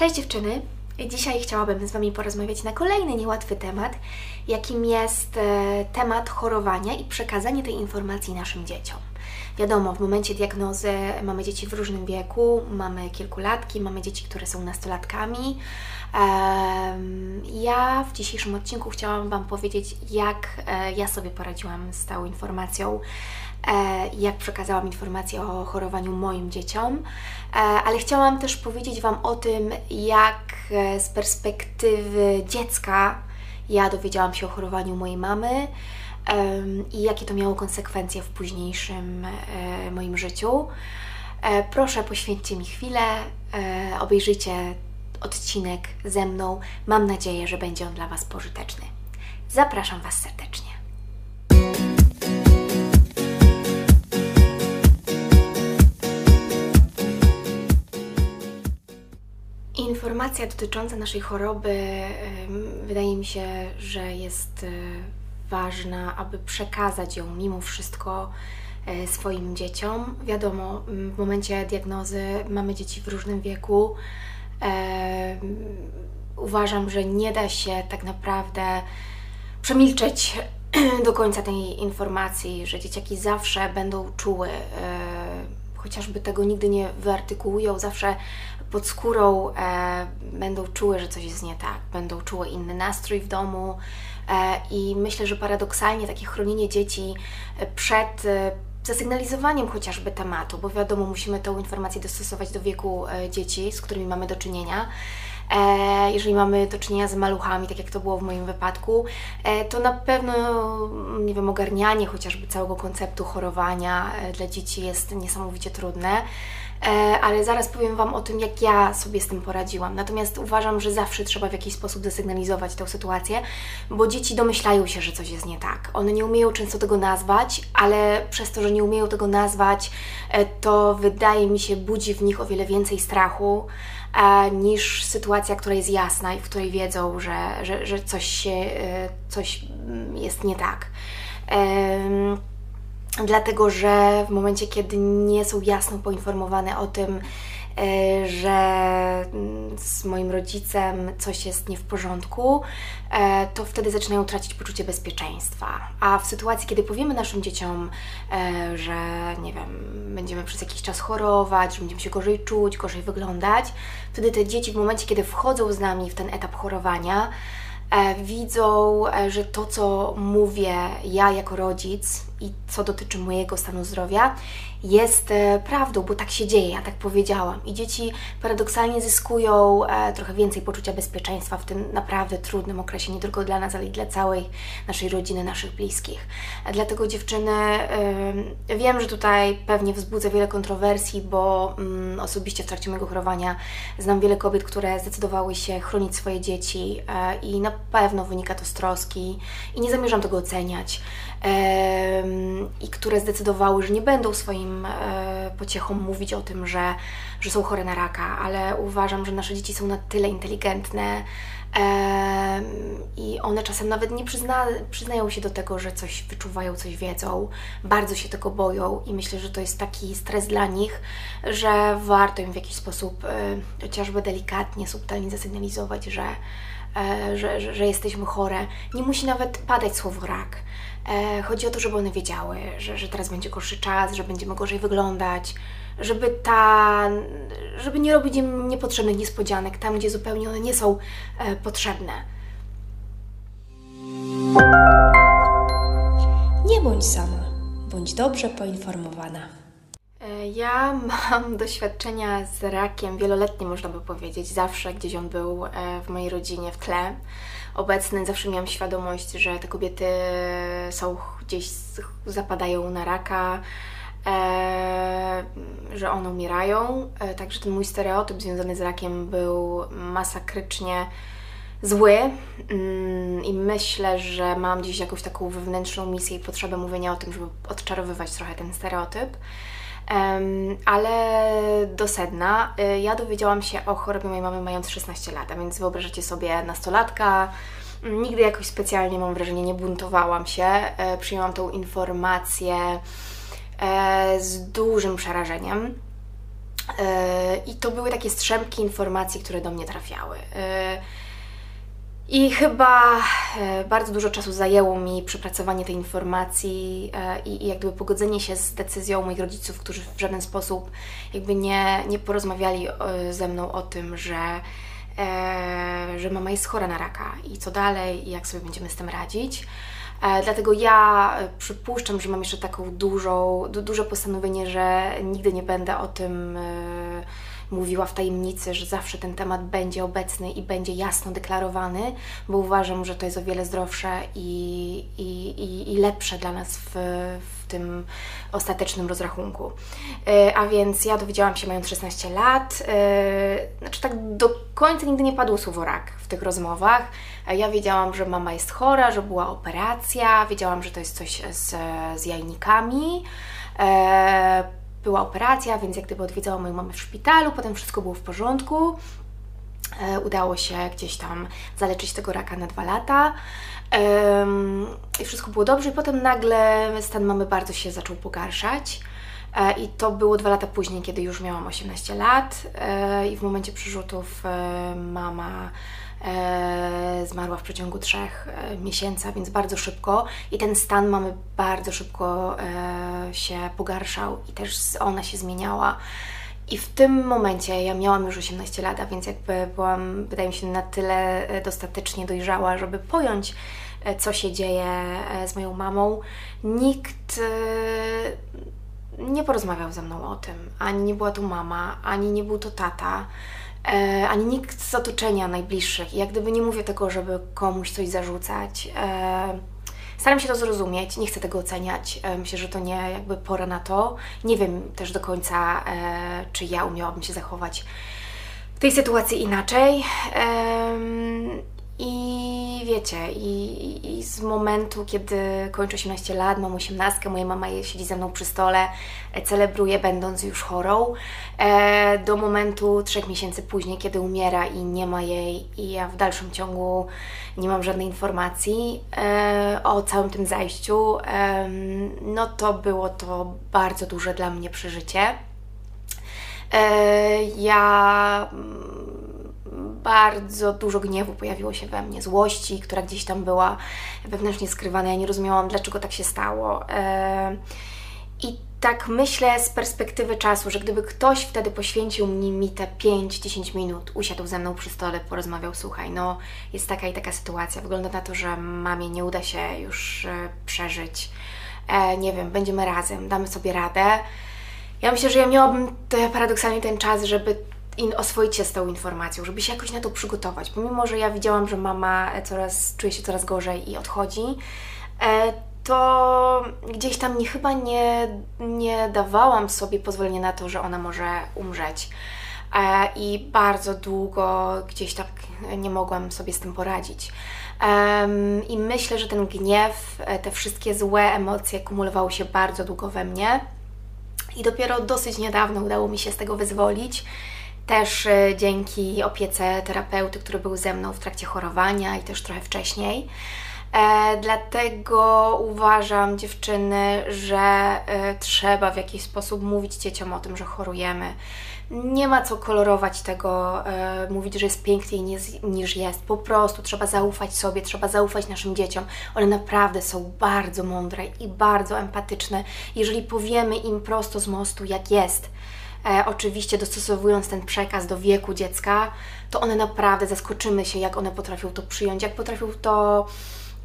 Cześć dziewczyny! Dzisiaj chciałabym z Wami porozmawiać na kolejny niełatwy temat, jakim jest e, temat chorowania i przekazanie tej informacji naszym dzieciom. Wiadomo, w momencie diagnozy mamy dzieci w różnym wieku, mamy kilkulatki, mamy dzieci, które są nastolatkami. Ja w dzisiejszym odcinku chciałam Wam powiedzieć, jak e, ja sobie poradziłam z tą informacją jak przekazałam informacje o chorowaniu moim dzieciom, e, ale chciałam też powiedzieć Wam o tym, jak e, z perspektywy dziecka ja dowiedziałam się o chorowaniu mojej mamy i jakie to miało konsekwencje w późniejszym moim życiu. Proszę, poświęćcie mi chwilę, obejrzyjcie odcinek ze mną. Mam nadzieję, że będzie on dla Was pożyteczny. Zapraszam Was serdecznie. Informacja dotycząca naszej choroby wydaje mi się, że jest e, ważna, aby przekazać ją mimo wszystko e, swoim dzieciom. Wiadomo, w momencie diagnozy mamy dzieci w różnym wieku. Uważam, że nie da się tak naprawdę przemilczeć do końca tej informacji, że dzieciaki zawsze będą czuły, e, chociażby tego nigdy nie wyartykułują, zawsze pod skórą e, będą czuły, że coś jest nie tak, będą czuły inny nastrój w domu e, i myślę, że paradoksalnie takie chronienie dzieci e, przed e, zasygnalizowaniem chociażby tematu, bo wiadomo, musimy tą informację dostosować do wieku e, dzieci, z którymi mamy do czynienia. E, jeżeli mamy do czynienia z maluchami, tak jak to było w moim wypadku, to na pewno, nie wiem, ogarnianie chociażby całego konceptu chorowania dla dzieci jest niesamowicie trudne. E, ale zaraz powiem Wam o tym, jak ja sobie z tym poradziłam. Natomiast uważam, że zawsze trzeba w jakiś sposób zasygnalizować tę sytuację, bo dzieci domyślają się, że coś jest nie tak. One nie umieją często tego nazwać, ale przez to, że nie umieją tego nazwać, e, to wydaje mi się budzi w nich o wiele więcej strachu e, niż sytuacja, która jest jasna i w której wiedzą, że, że, że coś, się, coś jest nie tak dlatego że w momencie, kiedy nie są jasno poinformowane o tym, e, że mm, z moim rodzicem coś jest nie w porządku, e, to wtedy zaczynają tracić poczucie bezpieczeństwa. A w sytuacji, kiedy powiemy naszym dzieciom, e, że nie wiem, będziemy przez jakiś czas chorować, że będziemy się gorzej czuć, gorzej wyglądać, wtedy te dzieci w momencie, kiedy wchodzą z nami w ten etap chorowania, widzą, że to, co mówię ja jako rodzic, i co dotyczy mojego stanu zdrowia, jest e, prawdą, bo tak się dzieje, ja tak powiedziałam. I dzieci paradoksalnie zyskują e, trochę więcej poczucia bezpieczeństwa w tym naprawdę trudnym okresie, nie tylko dla nas, ale i dla całej naszej rodziny, naszych bliskich. E, dlatego dziewczyny, wiem, że tutaj pewnie wzbudza wiele kontrowersji, bo mm, osobiście w trakcie mojego chorowania znam wiele kobiet, które zdecydowały się chronić swoje dzieci i na pewno wynika to z troski i nie zamierzam tego oceniać i które zdecydowały, że nie będą swoim e, pociechom mówić o tym, że, że są chore na raka, ale uważam, że nasze dzieci są na tyle inteligentne i one czasem nawet nie przyzna, przyznają się do tego, że coś wyczuwają, coś wiedzą, bardzo się tego boją i myślę, że to jest taki stres dla nich, że warto im w jakiś sposób e, chociażby delikatnie, subtelnie zasygnalizować, że, że, że, że jesteśmy chore. Nie musi nawet padać słowo rak E, chodzi o to, żeby one wiedziały, że, że teraz będzie gorszy czas, że będziemy gorzej wyglądać, żeby ta, żeby nie robić im niepotrzebnych niespodzianek tam, gdzie zupełnie one nie są e, potrzebne. Nie bądź sama, bądź dobrze poinformowana. E, ja mam doświadczenia z rakiem wieloletnie, można by powiedzieć. Zawsze gdzieś on był w mojej rodzinie w tle obecny, zawsze miałam świadomość, że te kobiety są gdzieś, zapadają na raka, e, że one umierają. E, także ten mój stereotyp związany z rakiem był masakrycznie zły mm, i myślę, że mam gdzieś jakąś taką wewnętrzną misję i potrzebę mówienia o tym, żeby odczarowywać trochę ten stereotyp. Ale do sedna. Y, ja dowiedziałam się o chorobie mojej mamy mając 16 lat, a więc wyobrażacie sobie nastolatka. Nigdy jakoś specjalnie, mam wrażenie, nie buntowałam się. E, przyjęłam tą informację e, z dużym przerażeniem. I to były takie strzępki informacji, które do mnie trafiały. I chyba bardzo dużo czasu zajęło mi przepracowanie tej informacji i, i jak gdyby pogodzenie się z decyzją moich rodziców, którzy w żaden sposób jakby nie, nie porozmawiali ze mną o tym, że e, że mama jest chora na raka i co dalej i jak sobie będziemy z tym radzić. E, dlatego ja przypuszczam, że mam jeszcze taką dużą, du, duże postanowienie, że nigdy nie będę o tym e, mówiła w tajemnicy, że zawsze ten temat będzie obecny i będzie jasno deklarowany, bo uważam, że to jest o wiele zdrowsze i, i, i, i lepsze dla nas w, w tym ostatecznym rozrachunku. E, a więc ja dowiedziałam się mając 16 lat, e, znaczy tak do końca nigdy nie padło słowo rak w tych rozmowach. E, ja wiedziałam, że mama jest chora, że była operacja, wiedziałam, że to jest coś z, z jajnikami była operacja, więc jak gdyby odwiedzałam moją mamę w szpitalu, potem wszystko było w porządku. E, udało się gdzieś tam zaleczyć tego raka na dwa lata. I wszystko było dobrze, i potem nagle stan mamy bardzo się zaczął pogarszać. E, I to było dwa lata później, kiedy już miałam 18 lat, e, i w momencie przyrzutów mama zmarła w przeciągu trzech e, miesięcy, więc bardzo szybko i ten stan mamy bardzo szybko e, się pogarszał i też ona się zmieniała. I w tym momencie ja miałam już 18 lat, więc jakby byłam, wydaje mi się, na tyle e, dostatecznie dojrzała, żeby pojąć, e, co się dzieje e, z moją mamą. Nikt nie porozmawiał ze mną o tym. Ani nie była tu mama, ani nie był to tata e, ani nikt z otoczenia najbliższych. I jak gdyby nie mówię tego, żeby komuś coś zarzucać. E, staram się to zrozumieć, nie chcę tego oceniać. E, myślę, że to nie jakby pora na to. Nie wiem też do końca, e, czy ja umiałabym się zachować w tej sytuacji inaczej. I wiecie, i, i, z momentu, kiedy kończę 18 lat, mam 18, moja mama siedzi ze mną przy stole, e, celebruje będąc już chorą, e, do momentu trzech miesięcy później, kiedy umiera i nie ma jej i ja w dalszym ciągu nie mam żadnej informacji e, o całym tym zajściu, no to było to bardzo duże dla mnie przeżycie. Ja bardzo dużo gniewu pojawiło się we mnie, złości, która gdzieś tam była wewnętrznie skrywana. Ja nie rozumiałam, dlaczego tak się stało. I tak myślę z perspektywy czasu, że gdyby ktoś wtedy poświęcił mi, mi te 5-10 minut, usiadł ze mną przy stole, porozmawiał, słuchaj, no jest taka i taka sytuacja, wygląda na to, że mamie nie uda się już e, przeżyć, e, nie wiem, będziemy razem, damy sobie radę. Ja myślę, że ja miałabym te, paradoksalnie ten czas, żeby in, oswoić się z tą informacją, żeby się jakoś na to przygotować. Pomimo, że ja widziałam, że mama coraz, czuje się coraz gorzej i odchodzi, e, to gdzieś tam nie, chyba nie, nie dawałam sobie pozwolenia na to, że ona może umrzeć. E, I bardzo długo gdzieś tak nie mogłam sobie z tym poradzić. I myślę, że ten gniew, e, te wszystkie złe emocje kumulowały się bardzo długo we mnie. I dopiero dosyć niedawno udało mi się z tego wyzwolić też e, dzięki opiece terapeuty, który był ze mną w trakcie chorowania i też trochę wcześniej. E, dlatego uważam, dziewczyny, że e, trzeba w jakiś sposób mówić dzieciom o tym, że chorujemy. Nie ma co kolorować tego, e, mówić, że jest piękniej niż, niż jest. Po prostu trzeba zaufać sobie, trzeba zaufać naszym dzieciom. One naprawdę są bardzo mądre i bardzo empatyczne. Jeżeli powiemy im prosto z mostu, jak jest, e, oczywiście dostosowując ten przekaz do wieku dziecka, to one naprawdę zaskoczymy się, jak one potrafią to przyjąć, jak potrafią to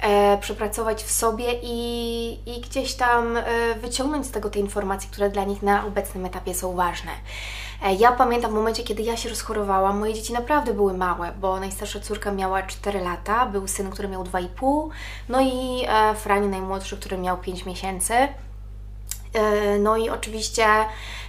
e, przepracować w sobie i, i gdzieś tam e, wyciągnąć z tego te informacje, które dla nich na obecnym etapie są ważne. E, ja pamiętam w momencie, kiedy ja się rozchorowałam, moje dzieci naprawdę były małe, bo najstarsza córka miała 4 lata, był syn, który miał 2,5, no i e, Frani najmłodszy, który miał 5 miesięcy. E, no i oczywiście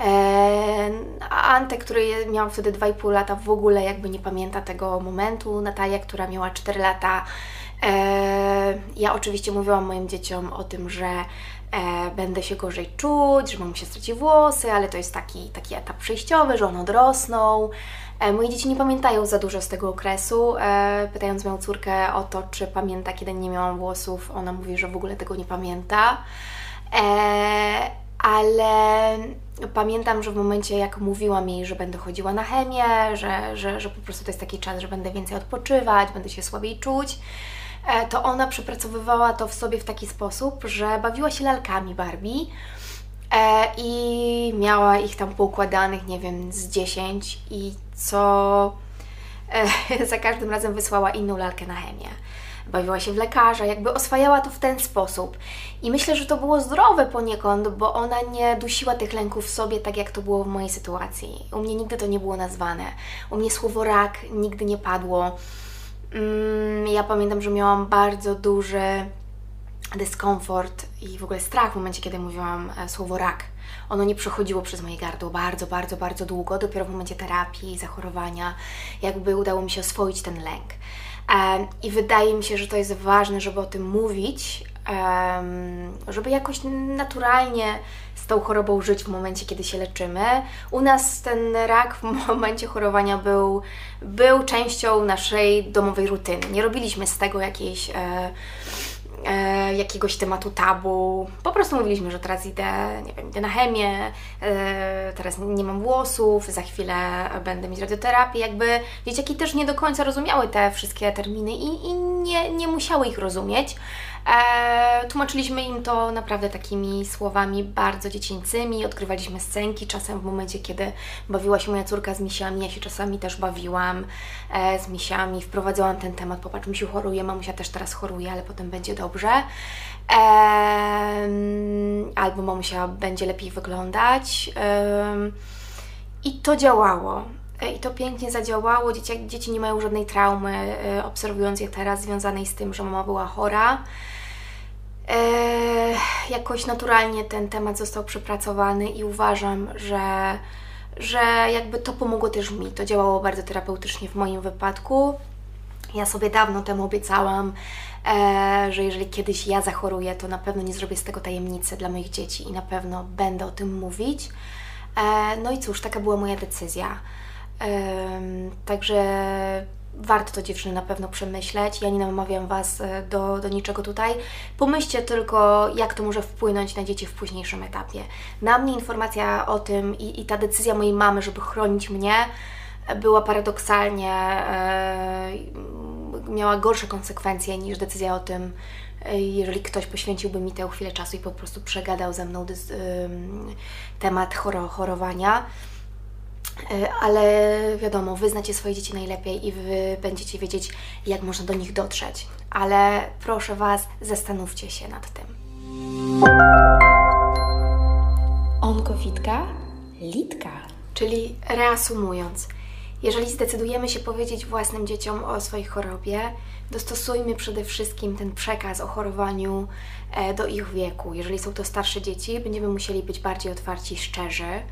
e, Ante, który miał wtedy 2,5 lata, w ogóle jakby nie pamięta tego momentu. Natalia, która miała 4 lata. E, ja oczywiście mówiłam moim dzieciom o tym, że będę się gorzej czuć, że mam się straci włosy, ale to jest taki, taki etap przejściowy, że one odrosną. Moje dzieci nie pamiętają za dużo z tego okresu. Pytając moją córkę o to, czy pamięta, kiedy nie miałam włosów, ona mówi, że w ogóle tego nie pamięta. E, ale pamiętam, że w momencie jak mówiłam jej, że będę chodziła na chemię, że, że, że po prostu to jest taki czas, że będę więcej odpoczywać, będę się słabiej czuć, e, to ona przepracowywała to w sobie w taki sposób, że bawiła się lalkami Barbie e, i miała ich tam poukładanych, nie wiem, z 10 i co e, za każdym razem wysłała inną lalkę na chemię bawiła się w lekarza, jakby oswajała to w ten sposób. I myślę, że to było zdrowe poniekąd, bo ona nie dusiła tych lęków w sobie tak, jak to było w mojej sytuacji. U mnie nigdy to nie było nazwane. U mnie słowo rak nigdy nie padło. Mm, ja pamiętam, że miałam bardzo duży dyskomfort i w ogóle strach w momencie, kiedy mówiłam e, słowo rak. Ono nie przechodziło przez moje gardło bardzo, bardzo, bardzo długo. Dopiero w momencie terapii, zachorowania, jakby udało mi się oswoić ten lęk. I wydaje mi się, że to jest ważne, żeby o tym mówić, żeby jakoś naturalnie z tą chorobą żyć w momencie, kiedy się leczymy. U nas ten rak w momencie chorowania był, był częścią naszej domowej rutyny. Nie robiliśmy z tego jakiejś. E, jakiegoś tematu tabu. Po prostu mówiliśmy, że teraz idę, nie wiem, idę na chemię, e, teraz nie mam włosów, za chwilę będę mieć radioterapię. Jakby dzieciaki też nie do końca rozumiały te wszystkie terminy i, i nie, nie musiały ich rozumieć. E, tłumaczyliśmy im to naprawdę takimi słowami bardzo dziecięcymi, odkrywaliśmy scenki, czasem w momencie, kiedy bawiła się moja córka z misiami, ja się czasami też bawiłam e, z misiami, wprowadzałam ten temat, popatrz, misiu choruje, mamusia też teraz choruje, ale potem będzie dobrze. E, albo mamusia będzie lepiej wyglądać. E, I to działało. E, I to pięknie zadziałało. Dzieci, dzieci nie mają żadnej traumy, e, obserwując je teraz, związanej z tym, że mama była chora. E, jakoś naturalnie ten temat został przepracowany i uważam, że, że jakby to pomogło też mi. To działało bardzo terapeutycznie w moim wypadku. Ja sobie dawno temu obiecałam, e, że jeżeli kiedyś ja zachoruję, to na pewno nie zrobię z tego tajemnicy dla moich dzieci i na pewno będę o tym mówić. E, no i cóż, taka była moja decyzja. Także warto to dziewczyny na pewno przemyśleć. Ja nie namawiam Was e, do, do niczego tutaj. Pomyślcie tylko, jak to może wpłynąć na dzieci w późniejszym etapie. Na mnie informacja o tym i, i ta decyzja mojej mamy, żeby chronić mnie, była paradoksalnie, e, miała gorsze konsekwencje niż decyzja o tym, e, jeżeli ktoś poświęciłby mi tę chwilę czasu i po prostu przegadał ze mną e, temat choro, chorowania. E, ale wiadomo, wy znacie swoje dzieci najlepiej i wy będziecie wiedzieć, jak można do nich dotrzeć. Ale proszę Was, zastanówcie się nad tym. Onkowitka, litka. Czyli reasumując, jeżeli zdecydujemy się powiedzieć własnym dzieciom o swojej chorobie, dostosujmy przede wszystkim ten przekaz o chorowaniu e, do ich wieku. Jeżeli są to starsze dzieci, będziemy musieli być bardziej otwarci i szczerzy,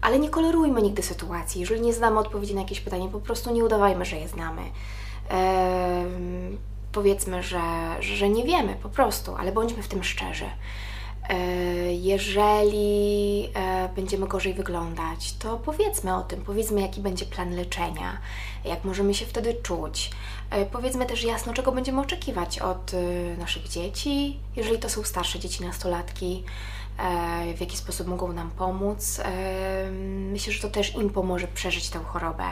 ale nie kolorujmy nigdy sytuacji. Jeżeli nie znamy odpowiedzi na jakieś pytanie, po prostu nie udawajmy, że je znamy. Powiedzmy, że, że nie wiemy po prostu, ale bądźmy w tym szczerzy. E, jeżeli e, będziemy gorzej wyglądać, to powiedzmy o tym, powiedzmy jaki będzie plan leczenia, jak możemy się wtedy czuć. E, powiedzmy też jasno, czego będziemy oczekiwać od naszych dzieci, jeżeli to są starsze dzieci, nastolatki, w jaki sposób mogą nam pomóc. Myślę, że to też im pomoże przeżyć tę chorobę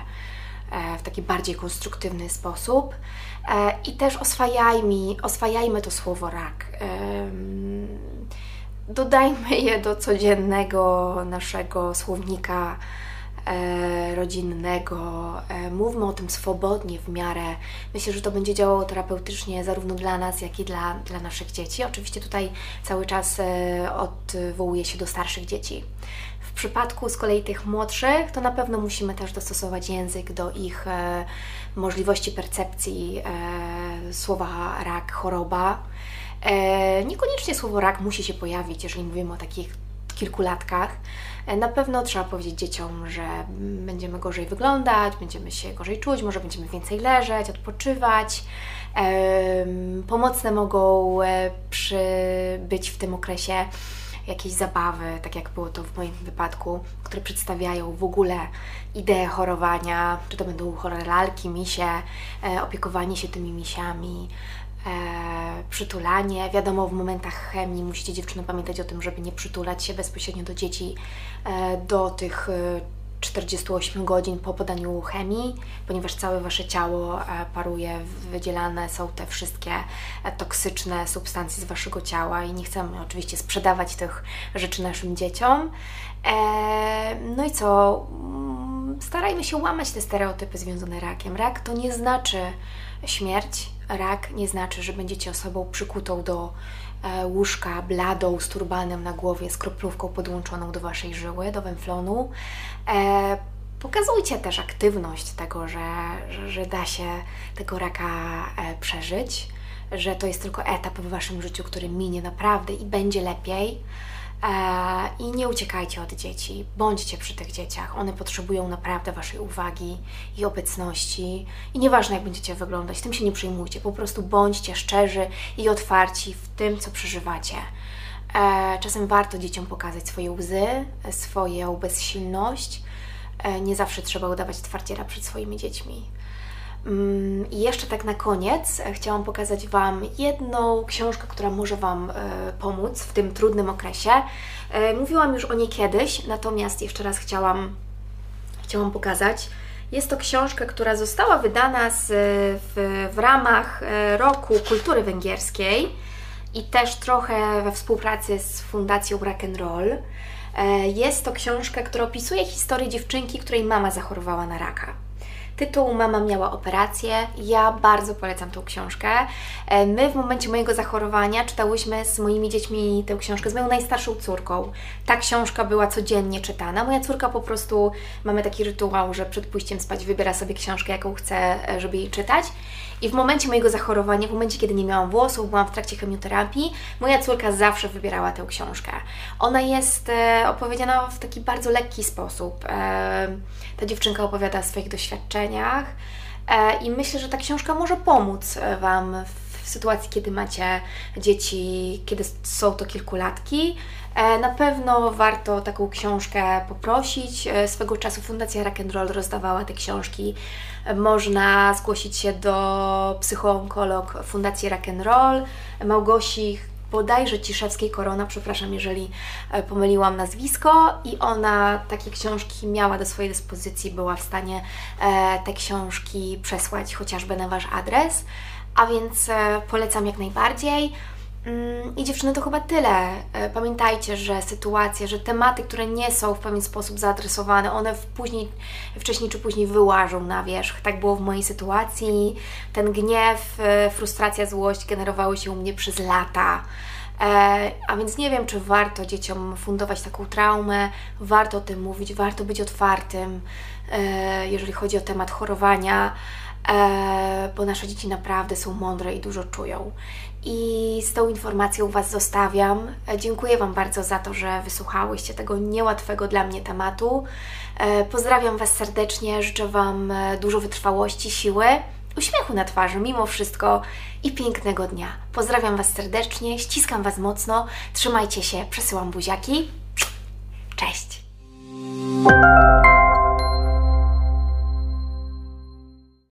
w taki bardziej konstruktywny sposób. I też oswajajmy, oswajajmy to słowo rak dodajmy je do codziennego naszego słownika e, rodzinnego. E, mówmy o tym swobodnie w miarę. Myślę, że to będzie działało terapeutycznie zarówno dla nas, jak i dla, dla naszych dzieci. Oczywiście tutaj cały czas e, odwołuję się do starszych dzieci. W przypadku z kolei tych młodszych, to na pewno musimy też dostosować język do ich e, możliwości percepcji e, słowa rak, choroba niekoniecznie słowo rak musi się pojawić, jeżeli mówimy o takich kilkulatkach. E, na pewno trzeba powiedzieć dzieciom, że będziemy gorzej wyglądać, będziemy się gorzej czuć, może będziemy więcej leżeć, odpoczywać. E, pomocne mogą być w tym okresie jakieś zabawy, tak jak było to w moim wypadku, które przedstawiają w ogóle ideę chorowania, czy to będą chore lalki, misie, opiekowanie się tymi misiami, przytulanie. Wiadomo, w momentach chemii musicie dziewczyny pamiętać o tym, żeby nie przytulać się bezpośrednio do dzieci do tych 48 godzin po podaniu chemii, ponieważ całe Wasze ciało e, paruje, wydzielane są te wszystkie e, toksyczne substancje z Waszego ciała i nie chcemy oczywiście sprzedawać tych rzeczy naszym dzieciom. E, no i co? Mm, starajmy się łamać te stereotypy związane rakiem. Rak to nie znaczy śmierć, rak nie znaczy, że będziecie osobą przykutą do E, łóżka bladą z turbanem na głowie, z kroplówką podłączoną do Waszej żyły, do węflonu. E, pokazujcie też aktywność tego, że, że, że da się tego raka e, przeżyć, że to jest tylko etap w Waszym życiu, który minie naprawdę i będzie lepiej. I nie uciekajcie od dzieci, bądźcie przy tych dzieciach. One potrzebują naprawdę Waszej uwagi i obecności. I nieważne, jak będziecie wyglądać, tym się nie przejmujcie. Po prostu bądźcie szczerzy i otwarci w tym, co przeżywacie. E, czasem warto dzieciom pokazać swoje łzy, swoją bezsilność. E, nie zawsze trzeba udawać twardziela przed swoimi dziećmi. Mm, I jeszcze tak na koniec e, chciałam pokazać Wam jedną książkę, która może Wam e, pomóc w tym trudnym okresie. E, mówiłam już o niej kiedyś, natomiast jeszcze raz chciałam, chciałam pokazać. Jest to książka, która została wydana z, w, w ramach roku kultury węgierskiej i też trochę we współpracy z Fundacją Rock and Roll. Jest to książka, która opisuje historię dziewczynki, której mama zachorowała na raka. Tytuł Mama miała operację. Ja bardzo polecam tą książkę. E, my w momencie mojego zachorowania czytałyśmy z moimi dziećmi tę książkę, z moją najstarszą córką. Ta książka była codziennie czytana. Moja córka po prostu, mamy taki rytuał, że przed pójściem spać wybiera sobie książkę, jaką chce, e, żeby jej czytać. I w momencie mojego zachorowania, w momencie, kiedy nie miałam włosów, byłam w trakcie chemioterapii, moja córka zawsze wybierała tę książkę. Ona jest e, opowiedziana w taki bardzo lekki sposób. Ta dziewczynka opowiada o swoich doświadczeniach i myślę, że ta książka może pomóc Wam w sytuacji, kiedy macie dzieci, kiedy są to kilkulatki. E, na pewno warto taką książkę poprosić. E, swego czasu Fundacja Rock'n'Roll rozdawała te książki. E, można zgłosić się do psychoonkolog Fundacji Rock'n'Roll Małgosi bodajże Ciszewskiej Korona, przepraszam, jeżeli pomyliłam nazwisko i ona takie książki miała do swojej dyspozycji, była w stanie te książki przesłać chociażby na Wasz adres, a więc polecam jak najbardziej. Mm, I dziewczyny, to chyba tyle. E, pamiętajcie, że sytuacje, że tematy, które nie są w pewien sposób zaadresowane, one później, wcześniej czy później wyłażą na wierzch. Tak było w mojej sytuacji. Ten gniew, e, frustracja, złość generowały się u mnie przez lata. E, a więc nie wiem, czy warto dzieciom fundować taką traumę, warto o tym mówić, warto być otwartym, jeżeli chodzi o temat chorowania bo nasze dzieci naprawdę są mądre i dużo czują. I z tą informacją Was zostawiam. E, dziękuję Wam bardzo za to, że wysłuchałyście tego niełatwego dla mnie tematu. E, pozdrawiam Was serdecznie, życzę Wam e, dużo wytrwałości, siły, uśmiechu na twarzy mimo wszystko i pięknego dnia. Pozdrawiam Was serdecznie, ściskam Was mocno, trzymajcie się, przesyłam buziaki. Cześć!